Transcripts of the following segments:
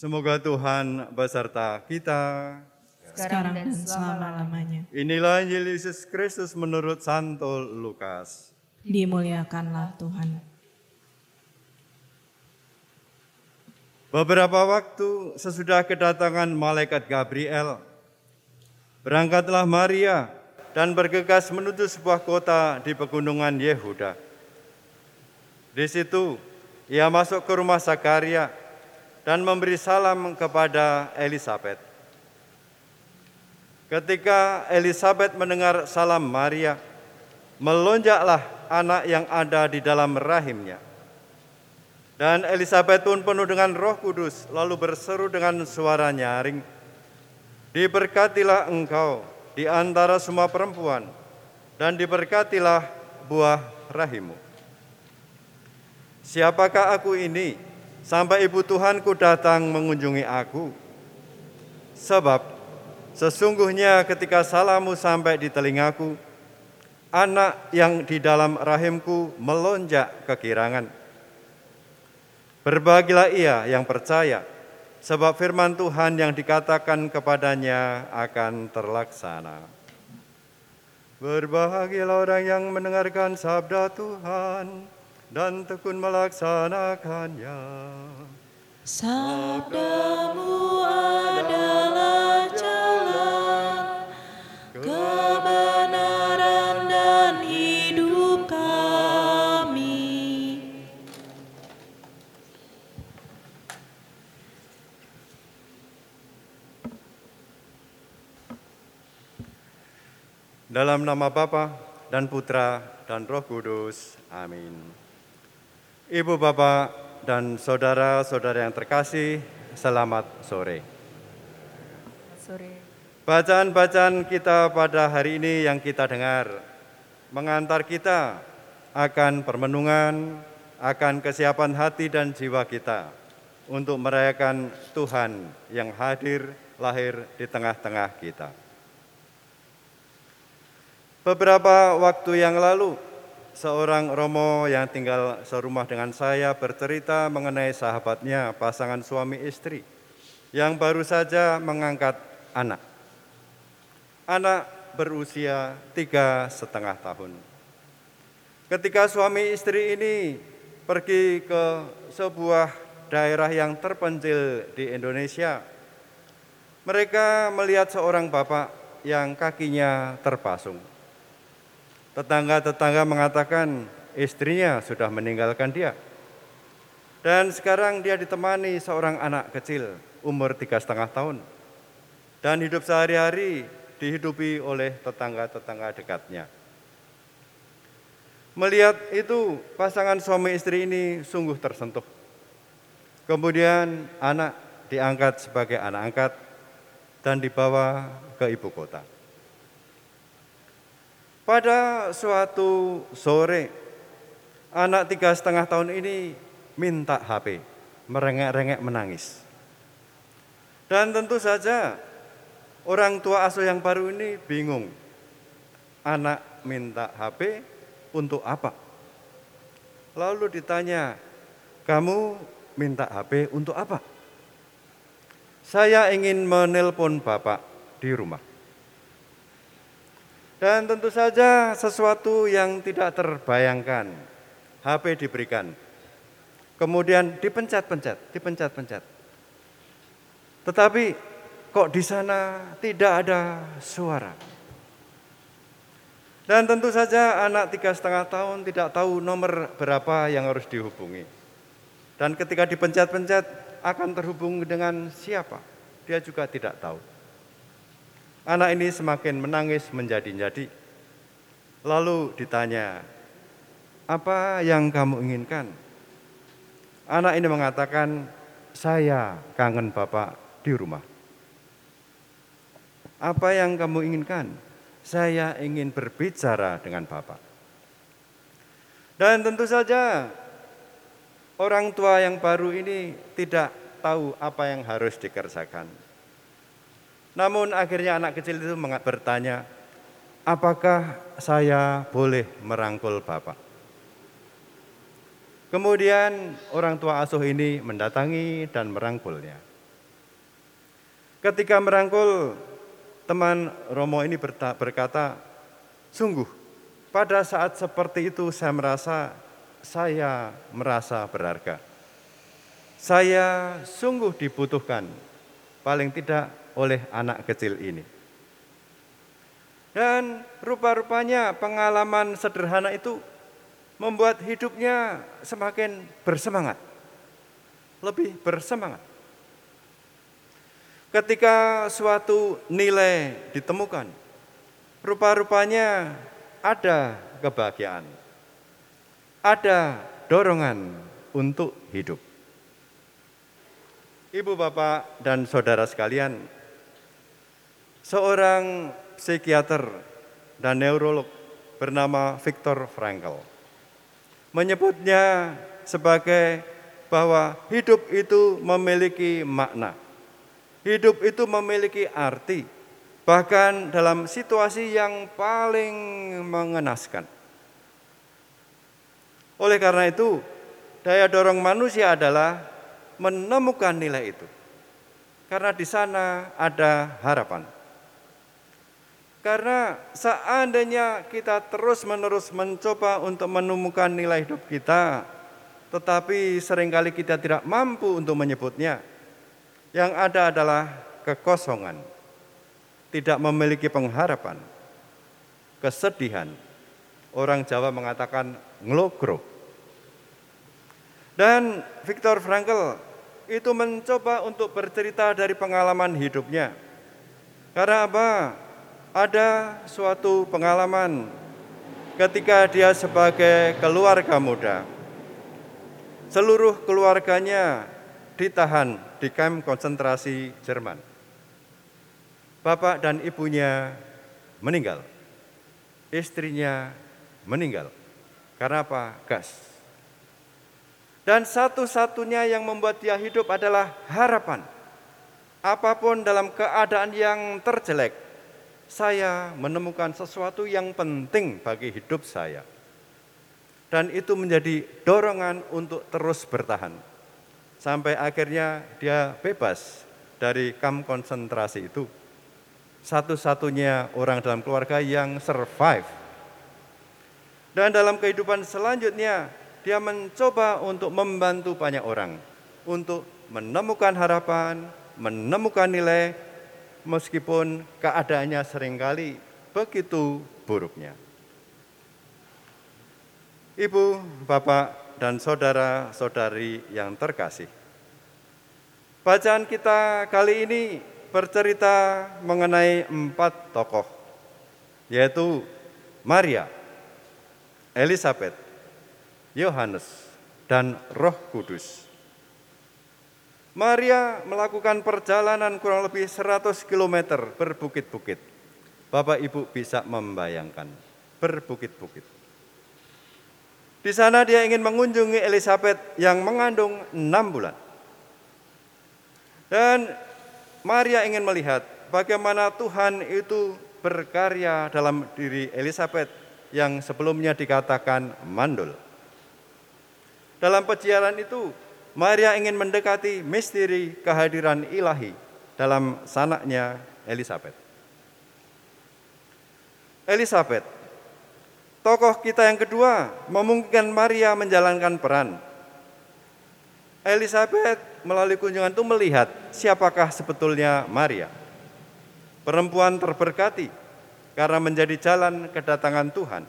Semoga Tuhan beserta kita. sekarang dan selama-lamanya. Inilah Injil Yesus Kristus menurut Santo Lukas. Dimuliakanlah Tuhan. Beberapa waktu sesudah kedatangan malaikat Gabriel, berangkatlah Maria dan bergegas menuju sebuah kota di pegunungan Yehuda. Di situ ia masuk ke rumah Zakaria dan memberi salam kepada Elizabeth. Ketika Elizabeth mendengar salam Maria, melonjaklah anak yang ada di dalam rahimnya. Dan Elizabeth pun penuh dengan roh kudus, lalu berseru dengan suara nyaring, Diberkatilah engkau di antara semua perempuan, dan diberkatilah buah rahimu. Siapakah aku ini, sampai ibu Tuhanku datang mengunjungi aku? Sebab sesungguhnya ketika salammu sampai di telingaku, anak yang di dalam rahimku melonjak kekirangan Berbahagialah ia yang percaya, sebab firman Tuhan yang dikatakan kepadanya akan terlaksana. Berbahagialah orang yang mendengarkan sabda Tuhan dan tekun melaksanakannya. Sabdamu adalah jalan, kebenaran dan hidup kami. Dalam nama Bapa dan Putra dan Roh Kudus. Amin. Ibu Bapak dan saudara-saudara yang terkasih, selamat sore. Sore. Bacaan-bacaan kita pada hari ini yang kita dengar mengantar kita akan permenungan, akan kesiapan hati dan jiwa kita untuk merayakan Tuhan yang hadir lahir di tengah-tengah kita. Beberapa waktu yang lalu, seorang Romo yang tinggal serumah dengan saya bercerita mengenai sahabatnya, pasangan suami istri, yang baru saja mengangkat anak. Anak berusia tiga setengah tahun. Ketika suami istri ini pergi ke sebuah daerah yang terpencil di Indonesia, mereka melihat seorang bapak yang kakinya terpasung. Tetangga-tetangga mengatakan istrinya sudah meninggalkan dia. Dan sekarang dia ditemani seorang anak kecil umur tiga setengah tahun. Dan hidup sehari-hari dihidupi oleh tetangga-tetangga dekatnya. Melihat itu, pasangan suami istri ini sungguh tersentuh. Kemudian anak diangkat sebagai anak angkat dan dibawa ke ibu kota. Pada suatu sore, anak tiga setengah tahun ini minta HP, merengek-rengek menangis. Dan tentu saja orang tua asuh yang baru ini bingung. Anak minta HP untuk apa? Lalu ditanya, kamu minta HP untuk apa? Saya ingin menelpon Bapak di rumah. Dan tentu saja sesuatu yang tidak terbayangkan. HP diberikan. Kemudian dipencet-pencet, dipencet-pencet. Tetapi kok di sana tidak ada suara. Dan tentu saja anak tiga setengah tahun tidak tahu nomor berapa yang harus dihubungi. Dan ketika dipencet-pencet akan terhubung dengan siapa? Dia juga tidak tahu. Anak ini semakin menangis menjadi-jadi. Lalu ditanya, apa yang kamu inginkan? Anak ini mengatakan, saya kangen Bapak di rumah. Apa yang kamu inginkan? Saya ingin berbicara dengan Bapak. Dan tentu saja orang tua yang baru ini tidak tahu apa yang harus dikerjakan. Namun akhirnya anak kecil itu bertanya, apakah saya boleh merangkul Bapak? Kemudian orang tua asuh ini mendatangi dan merangkulnya. Ketika merangkul teman Romo ini berkata, sungguh pada saat seperti itu saya merasa saya merasa berharga. Saya sungguh dibutuhkan, paling tidak oleh anak kecil ini. Dan rupa-rupanya pengalaman sederhana itu membuat hidupnya semakin bersemangat, lebih bersemangat. Ketika suatu nilai ditemukan, rupa-rupanya ada kebahagiaan, ada dorongan untuk hidup. Ibu, bapak, dan saudara sekalian, seorang psikiater dan neurolog bernama Viktor Frankl menyebutnya sebagai bahwa hidup itu memiliki makna. Hidup itu memiliki arti, bahkan dalam situasi yang paling mengenaskan. Oleh karena itu, daya dorong manusia adalah menemukan nilai itu. Karena di sana ada harapan. Karena seandainya kita terus-menerus mencoba untuk menemukan nilai hidup kita, tetapi sering kali kita tidak mampu untuk menyebutnya, yang ada adalah kekosongan, tidak memiliki pengharapan, kesedihan. Orang Jawa mengatakan ngelogro. Dan Viktor Frankl itu mencoba untuk bercerita dari pengalaman hidupnya. Karena apa? Ada suatu pengalaman ketika dia sebagai keluarga muda. Seluruh keluarganya ditahan di kamp konsentrasi Jerman. Bapak dan ibunya meninggal. Istrinya meninggal. Karena apa? Gas. Dan satu-satunya yang membuat dia hidup adalah harapan. Apa pun dalam keadaan yang terjelek, saya menemukan sesuatu yang penting bagi hidup saya. Dan itu menjadi dorongan untuk terus bertahan sampai akhirnya dia bebas dari kamp konsentrasi itu. Satu-satunya orang dalam keluarga yang survive. Dan dalam kehidupan selanjutnya, dia mencoba untuk membantu banyak orang untuk menemukan harapan, menemukan nilai, meskipun keadaannya sering kali begitu buruknya. Ibu, Bapak, dan saudara-saudari yang terkasih. Bacaan kita kali ini bercerita mengenai empat tokoh, yaitu Maria, Elizabeth, Yohanes, dan Roh Kudus. Maria melakukan perjalanan kurang lebih 100 km berbukit-bukit. Bapak Ibu bisa membayangkan, berbukit-bukit. Di sana dia ingin mengunjungi Elizabeth yang mengandung enam bulan. Dan Maria ingin melihat bagaimana Tuhan itu berkarya dalam diri Elizabeth yang sebelumnya dikatakan mandul. Dalam pejiaran itu, Maria ingin mendekati misteri kehadiran ilahi dalam sanaknya Elizabeth. Elizabeth Tokoh kita yang kedua memungkinkan Maria menjalankan peran. Elizabeth melalui kunjungan itu melihat siapakah sebetulnya Maria. Perempuan terberkati karena menjadi jalan kedatangan Tuhan.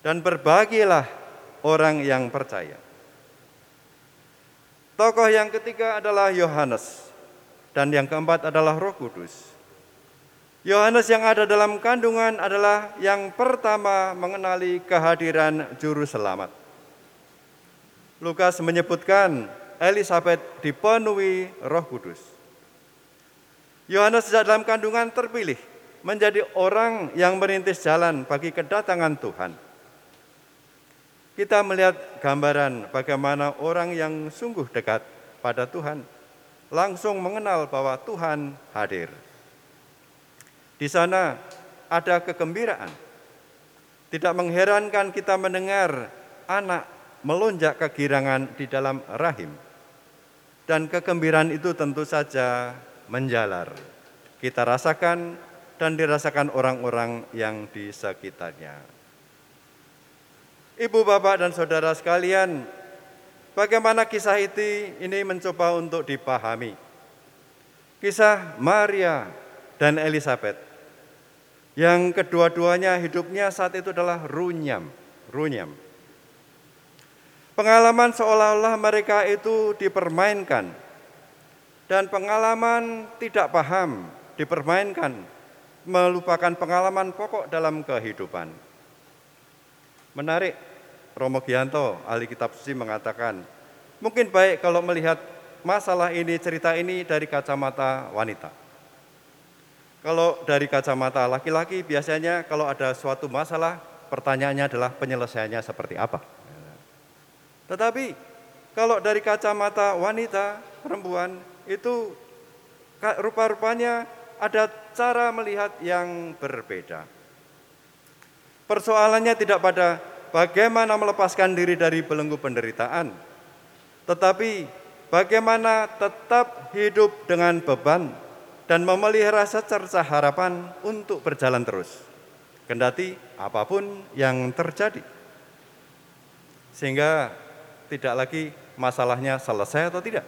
Dan berbahagialah orang yang percaya. Tokoh yang ketiga adalah Yohanes dan yang keempat adalah Roh Kudus. Yohanes yang ada dalam kandungan adalah yang pertama mengenali kehadiran juru selamat. Lukas menyebutkan Elizabeth dipenuhi Roh Kudus. Yohanes sejak dalam kandungan terpilih menjadi orang yang merintis jalan bagi kedatangan Tuhan. Kita melihat gambaran bagaimana orang yang sungguh dekat pada Tuhan langsung mengenal bahwa Tuhan hadir. Di sana ada kegembiraan. Tidak mengherankan kita mendengar anak melonjak kegirangan di dalam rahim. Dan kegembiraan itu tentu saja menjalar. Kita rasakan dan dirasakan orang-orang yang di sekitarnya. Ibu, bapak, dan saudara sekalian, bagaimana kisah itu ini mencoba untuk dipahami. Kisah Maria dan Elizabeth yang kedua-duanya hidupnya saat itu adalah runyam, runyam. Pengalaman seolah-olah mereka itu dipermainkan dan pengalaman tidak paham dipermainkan, melupakan pengalaman pokok dalam kehidupan. Menarik, Romo Gianto, ahli kitab suci mengatakan, mungkin baik kalau melihat masalah ini, cerita ini dari kacamata wanita. Kalau dari kacamata laki-laki biasanya kalau ada suatu masalah, pertanyaannya adalah penyelesaiannya seperti apa. Tetapi kalau dari kacamata wanita, perempuan, itu rupa-rupanya ada cara melihat yang berbeda. Persoalannya tidak pada bagaimana melepaskan diri dari belenggu penderitaan, tetapi bagaimana tetap hidup dengan beban dan memelihara secerca harapan untuk berjalan terus, kendati apa pun yang terjadi. Sehingga tidak lagi masalahnya selesai atau tidak.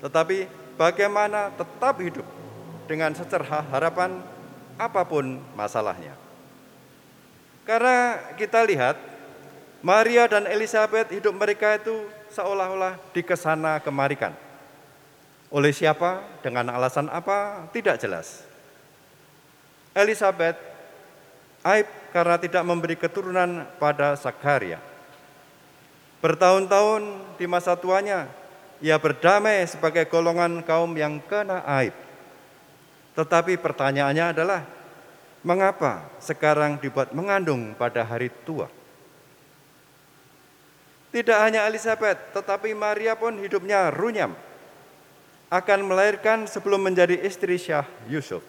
Tetapi bagaimana tetap hidup dengan secerha harapan apa pun masalahnya. Karena kita lihat Maria dan Elizabeth hidup mereka itu seolah-olah dikesana kemarikan. Oleh siapa, dengan alasan apa, tidak jelas. Elizabeth aib karena tidak memberi keturunan pada Zakaria. Bertahun-tahun di masa tuanya, ia berdamai sebagai golongan kaum yang kena aib. Tetapi pertanyaannya adalah, mengapa sekarang dibuat mengandung pada hari tua? Tidak hanya Elizabeth, tetapi Maria pun hidupnya runyam. Akan melahirkan sebelum menjadi istri Syah Yusuf.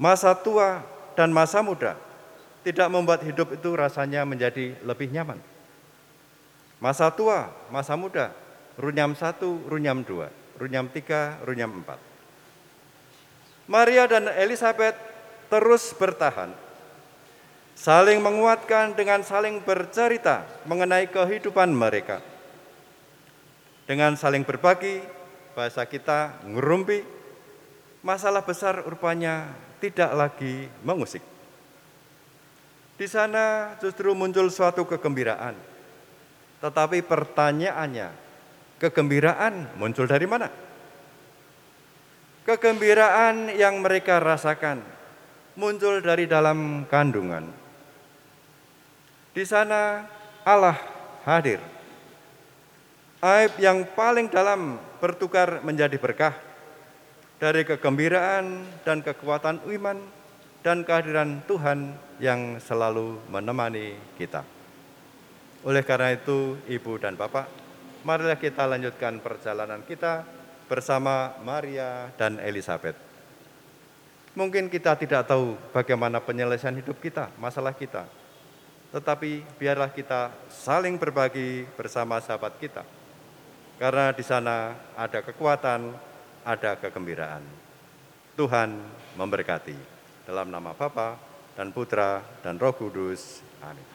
Masa tua dan masa muda tidak membuat hidup itu rasanya menjadi lebih nyaman. Masa tua, masa muda, runyam satu, runyam dua, runyam tiga, runyam empat. Maria dan Elizabeth terus bertahan, saling menguatkan dengan saling bercerita mengenai kehidupan mereka. Dengan saling berbagi, bahasa kita ngerumpi, masalah besar rupanya tidak lagi mengusik. Di sana justru muncul suatu kegembiraan tetapi pertanyaannya, kegembiraan muncul dari mana? Kegembiraan yang mereka rasakan muncul dari dalam kandungan. Di sana Allah hadir. Aib yang paling dalam bertukar menjadi berkah dari kegembiraan dan kekuatan iman dan kehadiran Tuhan yang selalu menemani kita. Oleh karena itu, Ibu dan Bapak, marilah kita lanjutkan perjalanan kita bersama Maria dan Elizabeth. Mungkin kita tidak tahu bagaimana penyelesaian hidup kita, masalah kita. Tetapi biarlah kita saling berbagi bersama sahabat kita. Karena di sana ada kekuatan, ada kegembiraan. Tuhan memberkati. Dalam nama Bapa dan Putra dan Roh Kudus. Amin.